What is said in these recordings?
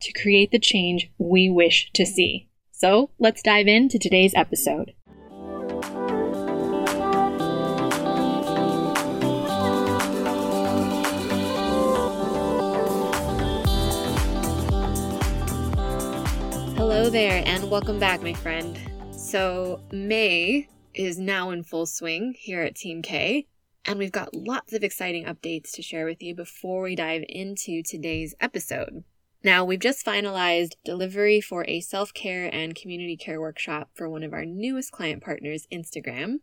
to create the change we wish to see. So let's dive into today's episode. Hello there, and welcome back, my friend. So, May is now in full swing here at Team Kay, and we've got lots of exciting updates to share with you before we dive into today's episode. Now, we've just finalized delivery for a self care and community care workshop for one of our newest client partners, Instagram.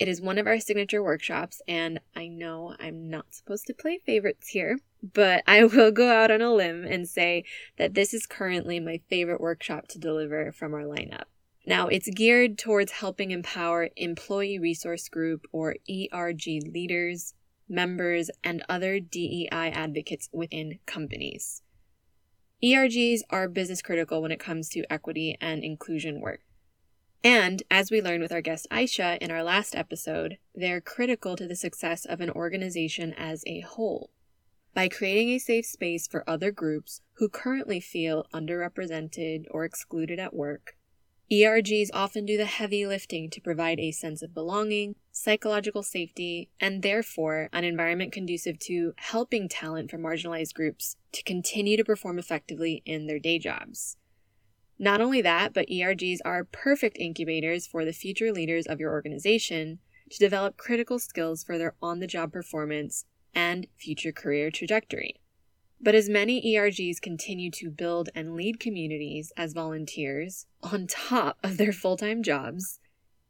It is one of our signature workshops, and I know I'm not supposed to play favorites here, but I will go out on a limb and say that this is currently my favorite workshop to deliver from our lineup. Now, it's geared towards helping empower employee resource group or ERG leaders, members, and other DEI advocates within companies. ERGs are business critical when it comes to equity and inclusion work. And as we learned with our guest Aisha in our last episode, they're critical to the success of an organization as a whole. By creating a safe space for other groups who currently feel underrepresented or excluded at work, ERGs often do the heavy lifting to provide a sense of belonging, psychological safety, and therefore an environment conducive to helping talent from marginalized groups to continue to perform effectively in their day jobs. Not only that, but ERGs are perfect incubators for the future leaders of your organization to develop critical skills for their on the job performance and future career trajectory. But as many ERGs continue to build and lead communities as volunteers on top of their full time jobs,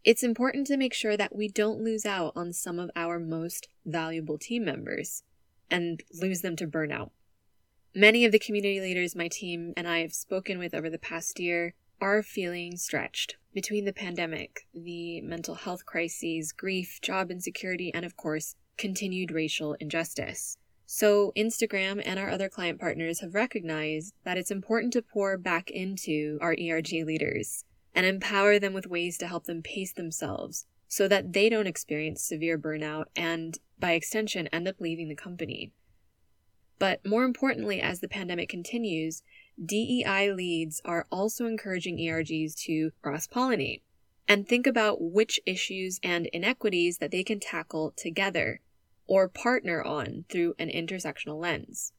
it's important to make sure that we don't lose out on some of our most valuable team members and lose them to burnout. Many of the community leaders my team and I have spoken with over the past year are feeling stretched between the pandemic, the mental health crises, grief, job insecurity, and of course, continued racial injustice. So, Instagram and our other client partners have recognized that it's important to pour back into our ERG leaders and empower them with ways to help them pace themselves so that they don't experience severe burnout and, by extension, end up leaving the company. But more importantly, as the pandemic continues, DEI leads are also encouraging ERGs to cross pollinate and think about which issues and inequities that they can tackle together or partner on through an intersectional lens.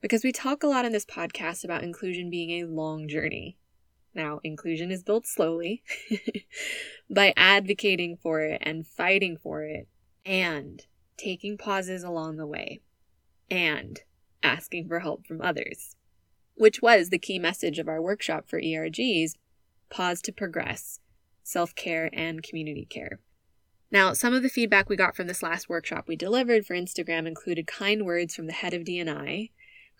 Because we talk a lot in this podcast about inclusion being a long journey. Now, inclusion is built slowly by advocating for it and fighting for it and taking pauses along the way and asking for help from others, which was the key message of our workshop for ERGs pause to progress, self care, and community care. Now, some of the feedback we got from this last workshop we delivered for Instagram included kind words from the head of DNI,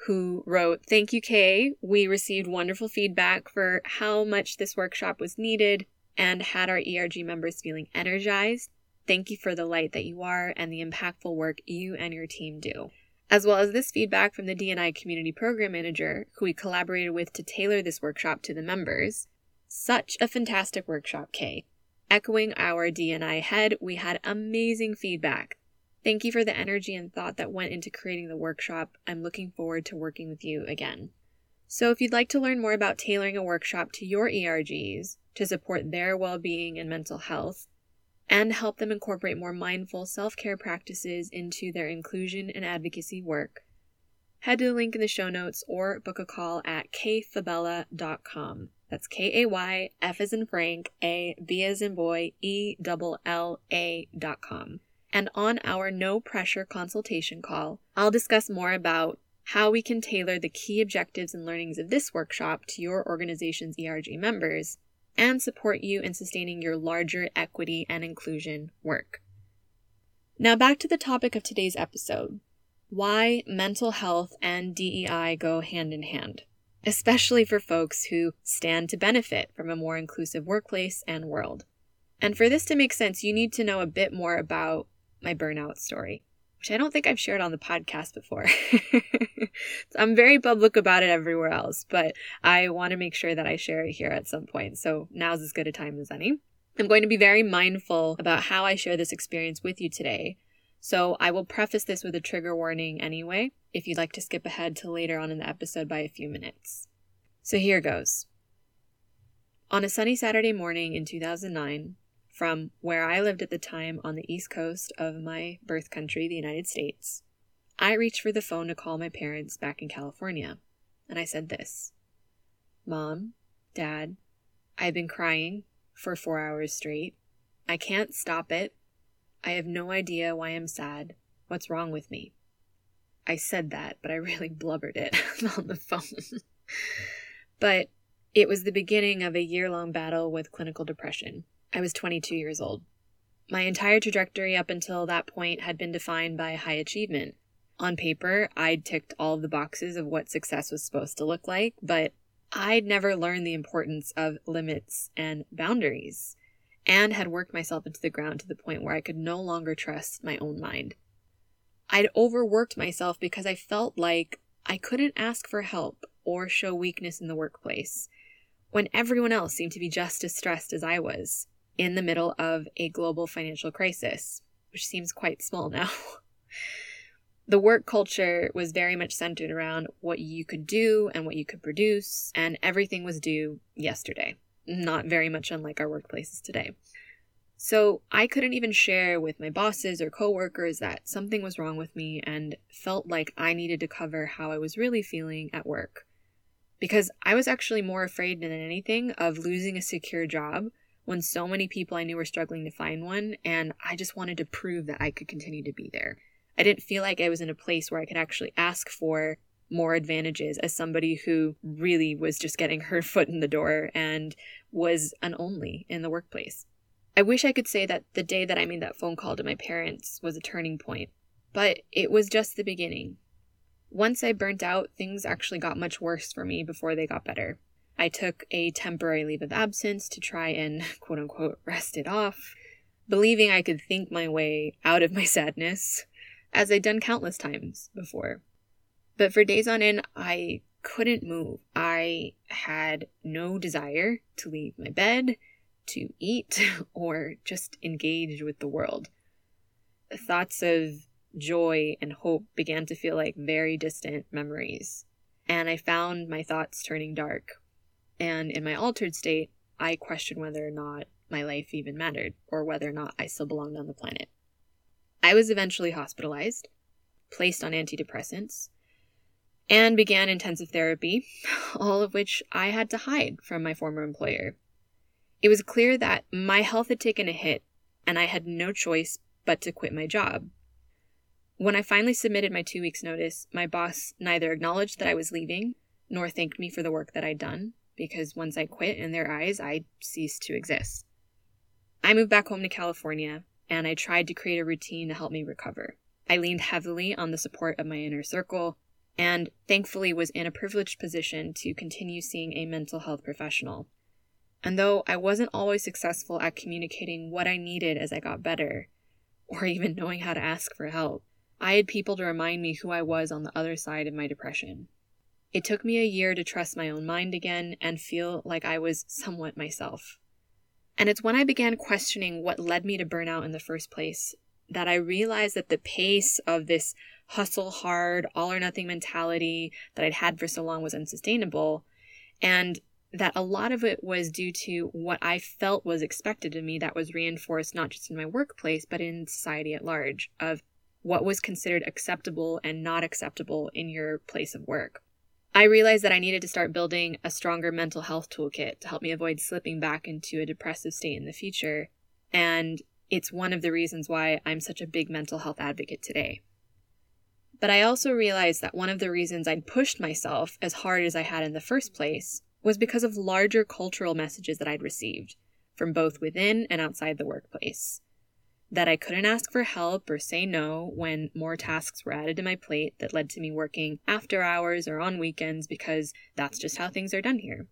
who wrote, Thank you, Kay. We received wonderful feedback for how much this workshop was needed and had our ERG members feeling energized. Thank you for the light that you are and the impactful work you and your team do. As well as this feedback from the DNI Community Program Manager, who we collaborated with to tailor this workshop to the members. Such a fantastic workshop, Kay. Echoing our DNI head, we had amazing feedback. Thank you for the energy and thought that went into creating the workshop. I'm looking forward to working with you again. So, if you'd like to learn more about tailoring a workshop to your ERGs to support their well being and mental health, and help them incorporate more mindful self care practices into their inclusion and advocacy work, head to the link in the show notes or book a call at kayfabella.com. That's K A Y F as in Frank, A B as in boy, E double L A dot com. And on our no pressure consultation call, I'll discuss more about how we can tailor the key objectives and learnings of this workshop to your organization's ERG members and support you in sustaining your larger equity and inclusion work. Now, back to the topic of today's episode why mental health and DEI go hand in hand especially for folks who stand to benefit from a more inclusive workplace and world. And for this to make sense, you need to know a bit more about my burnout story, which I don't think I've shared on the podcast before. I'm very public about it everywhere else, but I want to make sure that I share it here at some point. So now's as good a time as any. I'm going to be very mindful about how I share this experience with you today. So I will preface this with a trigger warning anyway if you'd like to skip ahead to later on in the episode by a few minutes. So here goes. On a sunny Saturday morning in 2009, from where I lived at the time on the east coast of my birth country, the United States, I reached for the phone to call my parents back in California, and I said this Mom, Dad, I've been crying for four hours straight. I can't stop it. I have no idea why I'm sad. What's wrong with me? I said that, but I really blubbered it on the phone. but it was the beginning of a year long battle with clinical depression. I was 22 years old. My entire trajectory up until that point had been defined by high achievement. On paper, I'd ticked all the boxes of what success was supposed to look like, but I'd never learned the importance of limits and boundaries, and had worked myself into the ground to the point where I could no longer trust my own mind. I'd overworked myself because I felt like I couldn't ask for help or show weakness in the workplace when everyone else seemed to be just as stressed as I was in the middle of a global financial crisis, which seems quite small now. the work culture was very much centered around what you could do and what you could produce, and everything was due yesterday. Not very much unlike our workplaces today. So I couldn't even share with my bosses or coworkers that something was wrong with me and felt like I needed to cover how I was really feeling at work. Because I was actually more afraid than anything of losing a secure job when so many people I knew were struggling to find one, and I just wanted to prove that I could continue to be there. I didn't feel like I was in a place where I could actually ask for more advantages as somebody who really was just getting her foot in the door and was an only in the workplace. I wish I could say that the day that I made that phone call to my parents was a turning point, but it was just the beginning. Once I burnt out, things actually got much worse for me before they got better. I took a temporary leave of absence to try and quote unquote rest it off, believing I could think my way out of my sadness, as I'd done countless times before. But for days on end, I couldn't move. I had no desire to leave my bed to eat or just engage with the world. Thoughts of joy and hope began to feel like very distant memories, and I found my thoughts turning dark. And in my altered state, I questioned whether or not my life even mattered or whether or not I still belonged on the planet. I was eventually hospitalized, placed on antidepressants, and began intensive therapy, all of which I had to hide from my former employer. It was clear that my health had taken a hit, and I had no choice but to quit my job. When I finally submitted my two weeks' notice, my boss neither acknowledged that I was leaving nor thanked me for the work that I'd done, because once I quit, in their eyes, I ceased to exist. I moved back home to California, and I tried to create a routine to help me recover. I leaned heavily on the support of my inner circle, and thankfully was in a privileged position to continue seeing a mental health professional and though I wasn't always successful at communicating what I needed as I got better, or even knowing how to ask for help, I had people to remind me who I was on the other side of my depression. It took me a year to trust my own mind again and feel like I was somewhat myself. And it's when I began questioning what led me to burnout in the first place that I realized that the pace of this hustle hard, all or nothing mentality that I'd had for so long was unsustainable. And that a lot of it was due to what I felt was expected of me that was reinforced not just in my workplace, but in society at large, of what was considered acceptable and not acceptable in your place of work. I realized that I needed to start building a stronger mental health toolkit to help me avoid slipping back into a depressive state in the future. And it's one of the reasons why I'm such a big mental health advocate today. But I also realized that one of the reasons I'd pushed myself as hard as I had in the first place was because of larger cultural messages that I'd received from both within and outside the workplace that I couldn't ask for help or say no when more tasks were added to my plate that led to me working after hours or on weekends because that's just how things are done here.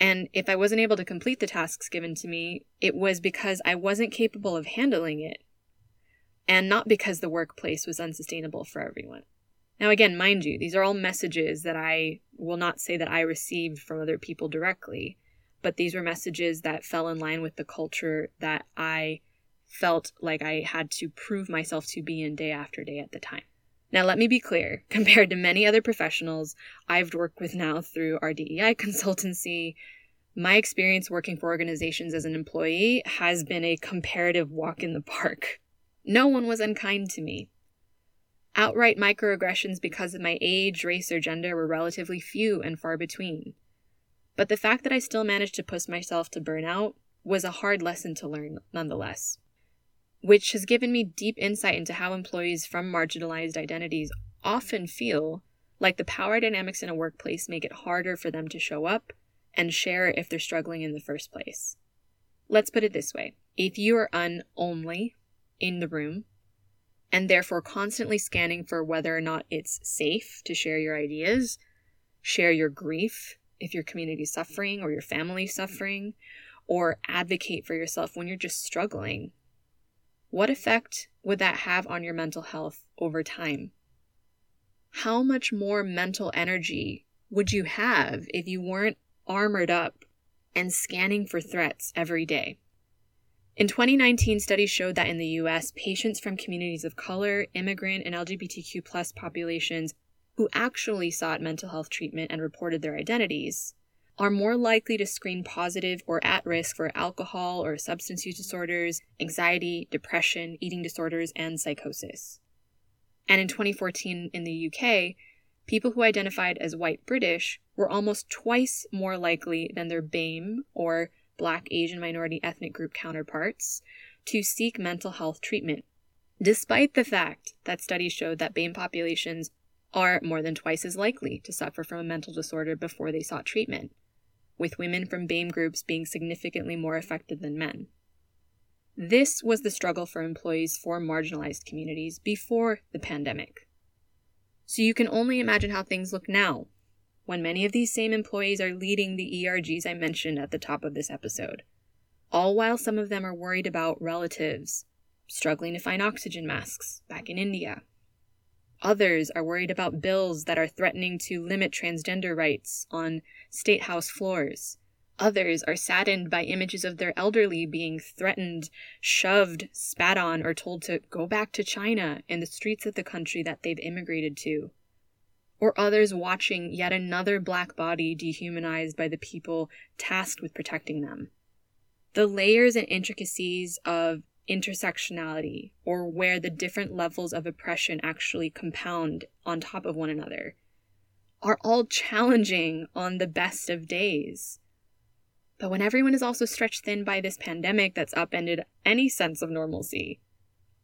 And if I wasn't able to complete the tasks given to me, it was because I wasn't capable of handling it, and not because the workplace was unsustainable for everyone. Now, again, mind you, these are all messages that I will not say that I received from other people directly, but these were messages that fell in line with the culture that I felt like I had to prove myself to be in day after day at the time. Now, let me be clear compared to many other professionals I've worked with now through our DEI consultancy, my experience working for organizations as an employee has been a comparative walk in the park. No one was unkind to me. Outright microaggressions because of my age, race, or gender were relatively few and far between. But the fact that I still managed to push myself to burnout was a hard lesson to learn nonetheless which has given me deep insight into how employees from marginalized identities often feel like the power dynamics in a workplace make it harder for them to show up and share if they're struggling in the first place. Let's put it this way if you are un only in the room, and therefore constantly scanning for whether or not it's safe to share your ideas, share your grief if your community is suffering or your family suffering, or advocate for yourself when you're just struggling what effect would that have on your mental health over time? How much more mental energy would you have if you weren't armored up and scanning for threats every day? In 2019, studies showed that in the US, patients from communities of color, immigrant, and LGBTQ populations who actually sought mental health treatment and reported their identities are more likely to screen positive or at risk for alcohol or substance use disorders, anxiety, depression, eating disorders, and psychosis. And in 2014 in the UK, people who identified as white British were almost twice more likely than their BAME or Black Asian minority ethnic group counterparts to seek mental health treatment, despite the fact that studies showed that BAME populations are more than twice as likely to suffer from a mental disorder before they sought treatment with women from BAME groups being significantly more affected than men. This was the struggle for employees for marginalized communities before the pandemic. So you can only imagine how things look now, when many of these same employees are leading the ERGs I mentioned at the top of this episode, all while some of them are worried about relatives struggling to find oxygen masks back in India Others are worried about bills that are threatening to limit transgender rights on state house floors. Others are saddened by images of their elderly being threatened, shoved, spat on, or told to go back to China in the streets of the country that they've immigrated to. Or others watching yet another black body dehumanized by the people tasked with protecting them. The layers and intricacies of intersectionality or where the different levels of oppression actually compound on top of one another are all challenging on the best of days. But when everyone is also stretched thin by this pandemic that's upended any sense of normalcy,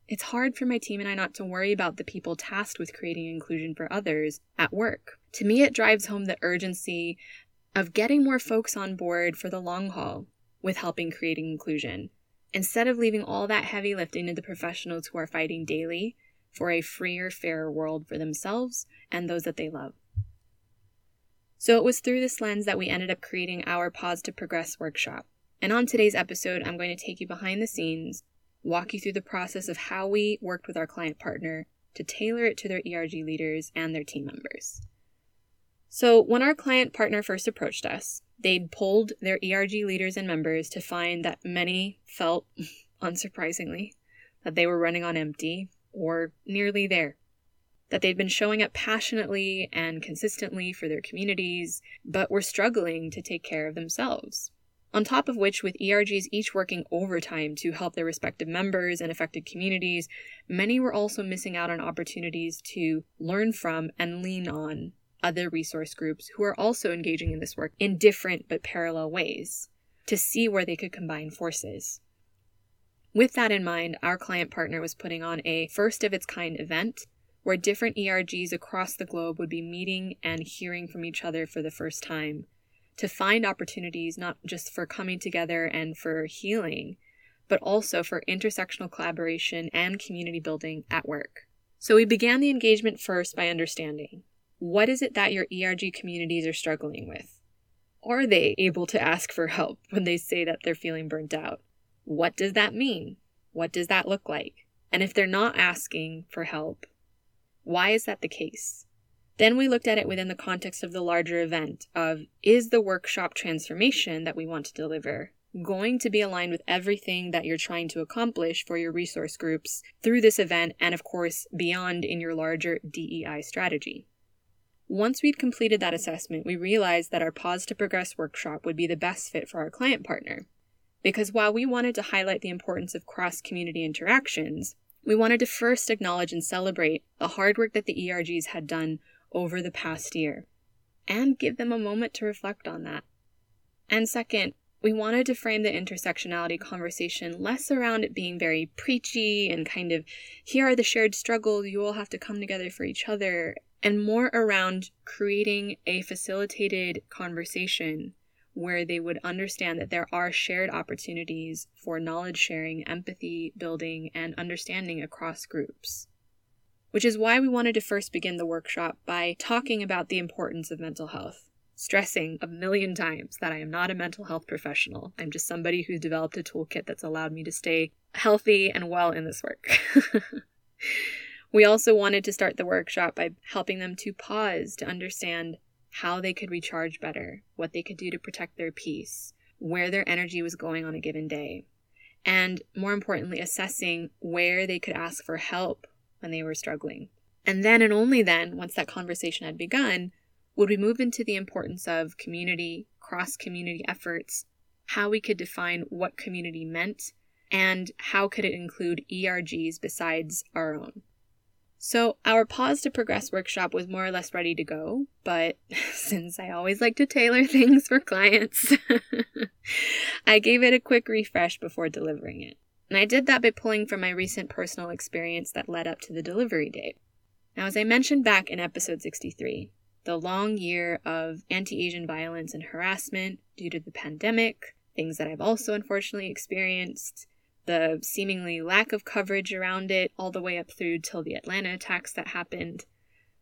it's hard for my team and I not to worry about the people tasked with creating inclusion for others at work. To me, it drives home the urgency of getting more folks on board for the long haul with helping creating inclusion instead of leaving all that heavy lifting to the professionals who are fighting daily for a freer, fairer world for themselves and those that they love. So it was through this lens that we ended up creating our Pause to Progress workshop. And on today's episode, I'm going to take you behind the scenes, walk you through the process of how we worked with our client partner to tailor it to their ERG leaders and their team members. So, when our client partner first approached us, They'd polled their ERG leaders and members to find that many felt, unsurprisingly, that they were running on empty or nearly there. That they'd been showing up passionately and consistently for their communities, but were struggling to take care of themselves. On top of which, with ERGs each working overtime to help their respective members and affected communities, many were also missing out on opportunities to learn from and lean on other resource groups who are also engaging in this work in different but parallel ways to see where they could combine forces. With that in mind, our client partner was putting on a first of its kind event where different ERGs across the globe would be meeting and hearing from each other for the first time to find opportunities not just for coming together and for healing, but also for intersectional collaboration and community building at work. So we began the engagement first by understanding what is it that your ERG communities are struggling with? Are they able to ask for help when they say that they're feeling burnt out? What does that mean? What does that look like? And if they're not asking for help, why is that the case? Then we looked at it within the context of the larger event of is the workshop transformation that we want to deliver going to be aligned with everything that you're trying to accomplish for your resource groups through this event and of course beyond in your larger DEI strategy. Once we'd completed that assessment, we realized that our Pause to Progress workshop would be the best fit for our client partner. Because while we wanted to highlight the importance of cross community interactions, we wanted to first acknowledge and celebrate the hard work that the ERGs had done over the past year and give them a moment to reflect on that. And second, we wanted to frame the intersectionality conversation less around it being very preachy and kind of here are the shared struggles, you all have to come together for each other, and more around creating a facilitated conversation where they would understand that there are shared opportunities for knowledge sharing, empathy building, and understanding across groups. Which is why we wanted to first begin the workshop by talking about the importance of mental health, stressing a million times that I am not a mental health professional. I'm just somebody who's developed a toolkit that's allowed me to stay healthy and well in this work. we also wanted to start the workshop by helping them to pause to understand how they could recharge better, what they could do to protect their peace, where their energy was going on a given day, and more importantly, assessing where they could ask for help when they were struggling. And then and only then, once that conversation had begun, would we move into the importance of community, cross community efforts, how we could define what community meant, and how could it include ERGs besides our own. So, our Pause to Progress workshop was more or less ready to go, but since I always like to tailor things for clients, I gave it a quick refresh before delivering it. And I did that by pulling from my recent personal experience that led up to the delivery date. Now, as I mentioned back in episode 63, the long year of anti Asian violence and harassment due to the pandemic, things that I've also unfortunately experienced, the seemingly lack of coverage around it all the way up through till the Atlanta attacks that happened.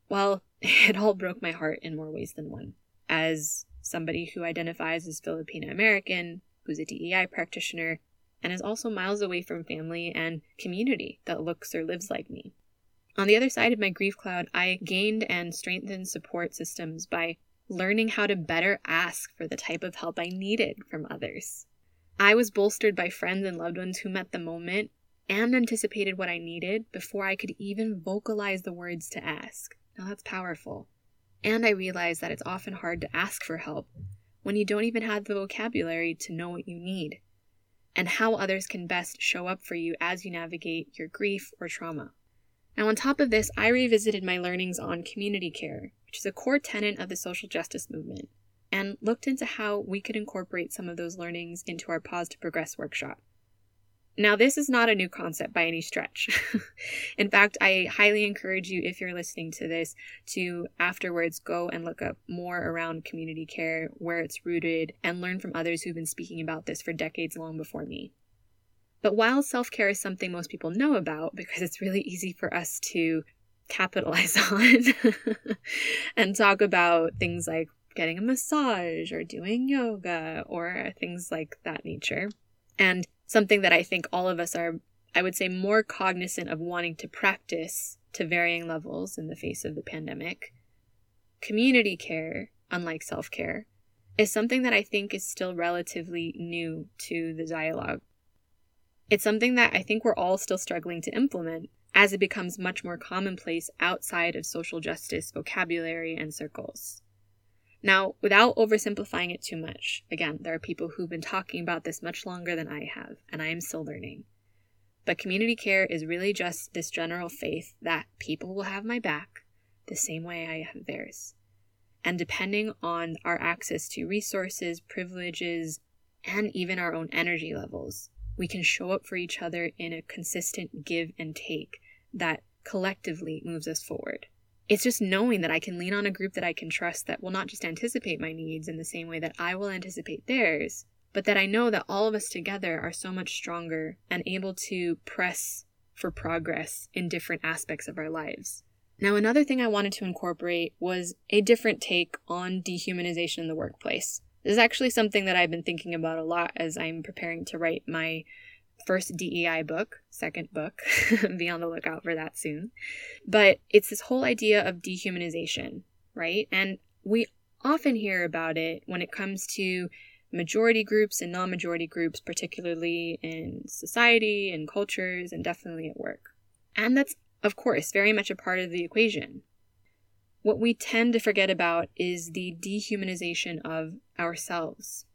Well, it all broke my heart in more ways than one. As somebody who identifies as Filipino American, who's a DEI practitioner, and is also miles away from family and community that looks or lives like me. On the other side of my grief cloud, I gained and strengthened support systems by learning how to better ask for the type of help I needed from others. I was bolstered by friends and loved ones who met the moment and anticipated what I needed before I could even vocalize the words to ask. Now that's powerful. And I realized that it's often hard to ask for help when you don't even have the vocabulary to know what you need, and how others can best show up for you as you navigate your grief or trauma. Now, on top of this, I revisited my learnings on community care, which is a core tenet of the social justice movement and looked into how we could incorporate some of those learnings into our Pause to Progress workshop. Now, this is not a new concept by any stretch. In fact, I highly encourage you, if you're listening to this, to afterwards go and look up more around community care, where it's rooted, and learn from others who've been speaking about this for decades long before me. But while self care is something most people know about, because it's really easy for us to capitalize on and talk about things like getting a massage or doing yoga or things like that nature. And something that I think all of us are, I would say, more cognizant of wanting to practice to varying levels in the face of the pandemic. Community care, unlike self care, is something that I think is still relatively new to the dialogue. It's something that I think we're all still struggling to implement as it becomes much more commonplace outside of social justice vocabulary and circles. Now, without oversimplifying it too much, again, there are people who've been talking about this much longer than I have, and I am still learning. But community care is really just this general faith that people will have my back the same way I have theirs. And depending on our access to resources, privileges, and even our own energy levels, we can show up for each other in a consistent give and take that collectively moves us forward. It's just knowing that I can lean on a group that I can trust that will not just anticipate my needs in the same way that I will anticipate theirs, but that I know that all of us together are so much stronger and able to press for progress in different aspects of our lives. Now, another thing I wanted to incorporate was a different take on dehumanization in the workplace. This is actually something that I've been thinking about a lot as I'm preparing to write my first DEI book, second book. Be on the lookout for that soon. But it's this whole idea of dehumanization, right? And we often hear about it when it comes to majority groups and non majority groups, particularly in society and cultures, and definitely at work. And that's, of course, very much a part of the equation. What we tend to forget about is the dehumanization of ourselves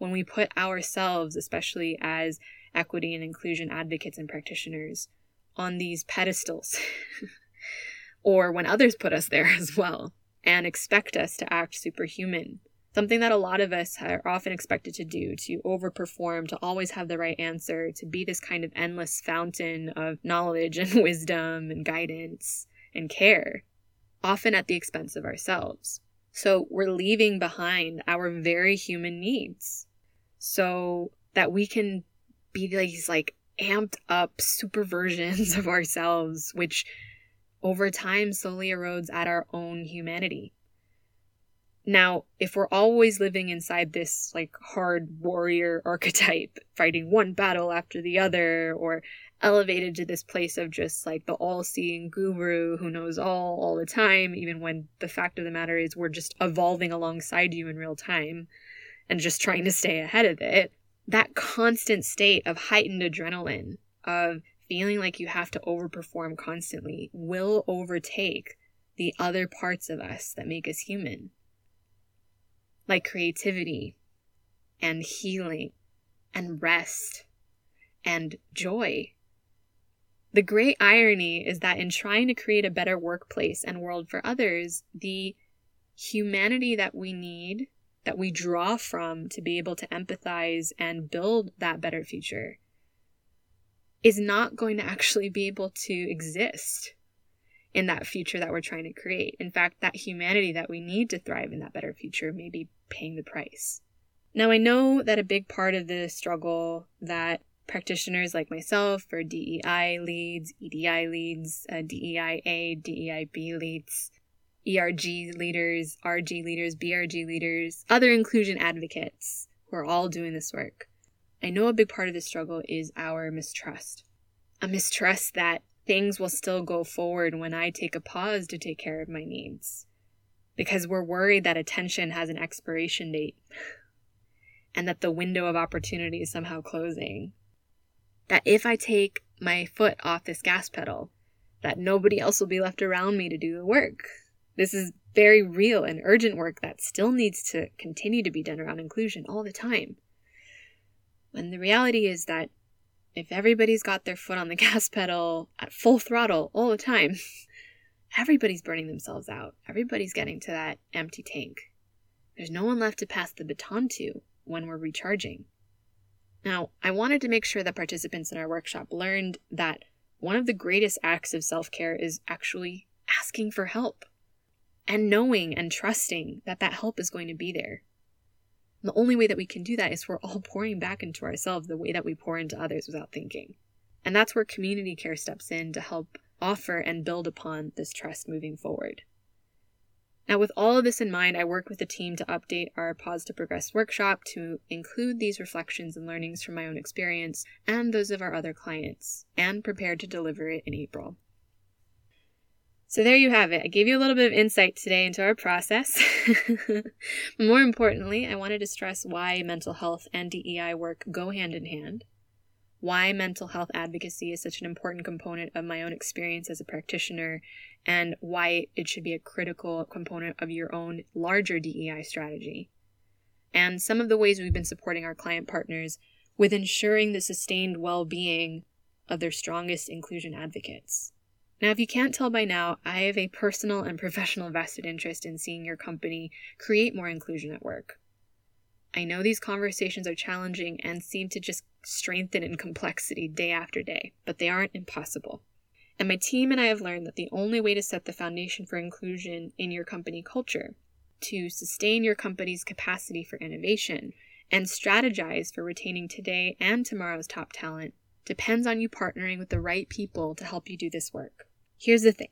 when we put ourselves, especially as equity and inclusion advocates and practitioners, on these pedestals, or when others put us there as well and expect us to act superhuman. Something that a lot of us are often expected to do to overperform, to always have the right answer, to be this kind of endless fountain of knowledge and wisdom and guidance and care, often at the expense of ourselves. So we're leaving behind our very human needs so that we can be these like amped up super versions of ourselves, which over time slowly erodes at our own humanity. Now, if we're always living inside this like hard warrior archetype, fighting one battle after the other, or elevated to this place of just like the all seeing guru who knows all all the time, even when the fact of the matter is we're just evolving alongside you in real time, and just trying to stay ahead of it, that constant state of heightened adrenaline, of feeling like you have to overperform constantly, will overtake the other parts of us that make us human, like creativity and healing and rest and joy. The great irony is that in trying to create a better workplace and world for others, the humanity that we need that we draw from to be able to empathize and build that better future is not going to actually be able to exist in that future that we're trying to create. In fact, that humanity that we need to thrive in that better future may be paying the price. Now, I know that a big part of the struggle that practitioners like myself, or DEI leads, EDI leads, uh, DEIA, DEIB leads, ERG leaders, RG leaders, BRG leaders, other inclusion advocates who are all doing this work. I know a big part of the struggle is our mistrust. A mistrust that things will still go forward when I take a pause to take care of my needs. Because we're worried that attention has an expiration date and that the window of opportunity is somehow closing. That if I take my foot off this gas pedal, that nobody else will be left around me to do the work. This is very real and urgent work that still needs to continue to be done around inclusion all the time. And the reality is that if everybody's got their foot on the gas pedal at full throttle all the time, everybody's burning themselves out. Everybody's getting to that empty tank. There's no one left to pass the baton to when we're recharging. Now, I wanted to make sure that participants in our workshop learned that one of the greatest acts of self care is actually asking for help and knowing and trusting that that help is going to be there. And the only way that we can do that is we're all pouring back into ourselves the way that we pour into others without thinking. And that's where community care steps in to help offer and build upon this trust moving forward. Now, with all of this in mind, I worked with the team to update our Pause to Progress workshop to include these reflections and learnings from my own experience and those of our other clients, and prepared to deliver it in April. So there you have it. I gave you a little bit of insight today into our process. More importantly, I wanted to stress why mental health and DEI work go hand in hand, why mental health advocacy is such an important component of my own experience as a practitioner, and why it should be a critical component of your own larger DEI strategy, and some of the ways we've been supporting our client partners with ensuring the sustained well being of their strongest inclusion advocates. Now, if you can't tell by now, I have a personal and professional vested interest in seeing your company create more inclusion at work. I know these conversations are challenging and seem to just strengthen in complexity day after day, but they aren't impossible. And my team and I have learned that the only way to set the foundation for inclusion in your company culture, to sustain your company's capacity for innovation, and strategize for retaining today and tomorrow's top talent, depends on you partnering with the right people to help you do this work. Here's the thing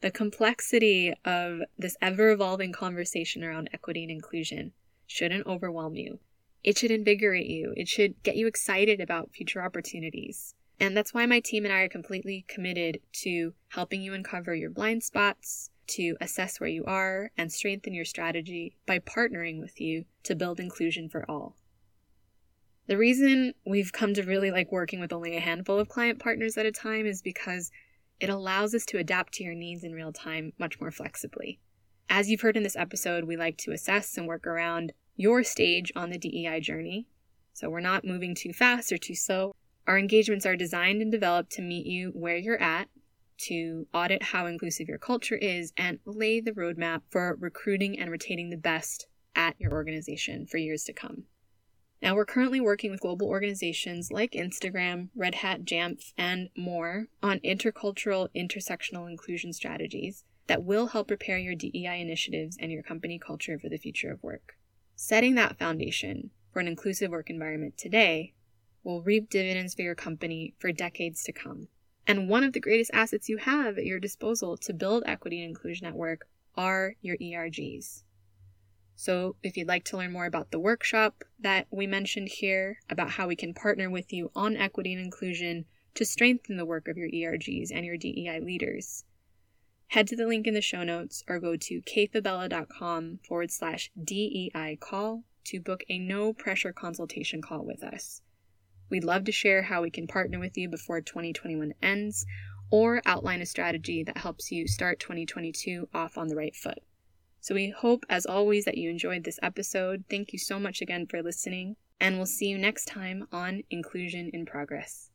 the complexity of this ever evolving conversation around equity and inclusion shouldn't overwhelm you. It should invigorate you, it should get you excited about future opportunities. And that's why my team and I are completely committed to helping you uncover your blind spots, to assess where you are, and strengthen your strategy by partnering with you to build inclusion for all. The reason we've come to really like working with only a handful of client partners at a time is because it allows us to adapt to your needs in real time much more flexibly. As you've heard in this episode, we like to assess and work around your stage on the DEI journey. So we're not moving too fast or too slow. Our engagements are designed and developed to meet you where you're at, to audit how inclusive your culture is, and lay the roadmap for recruiting and retaining the best at your organization for years to come. Now, we're currently working with global organizations like Instagram, Red Hat, Jamf, and more on intercultural, intersectional inclusion strategies that will help prepare your DEI initiatives and your company culture for the future of work. Setting that foundation for an inclusive work environment today will reap dividends for your company for decades to come. And one of the greatest assets you have at your disposal to build equity and inclusion at work are your ERGs. So, if you'd like to learn more about the workshop that we mentioned here, about how we can partner with you on equity and inclusion to strengthen the work of your ERGs and your DEI leaders, head to the link in the show notes or go to kayfabella.com forward slash DEI call to book a no pressure consultation call with us. We'd love to share how we can partner with you before 2021 ends or outline a strategy that helps you start 2022 off on the right foot. So we hope, as always, that you enjoyed this episode. Thank you so much again for listening, and we'll see you next time on Inclusion in Progress.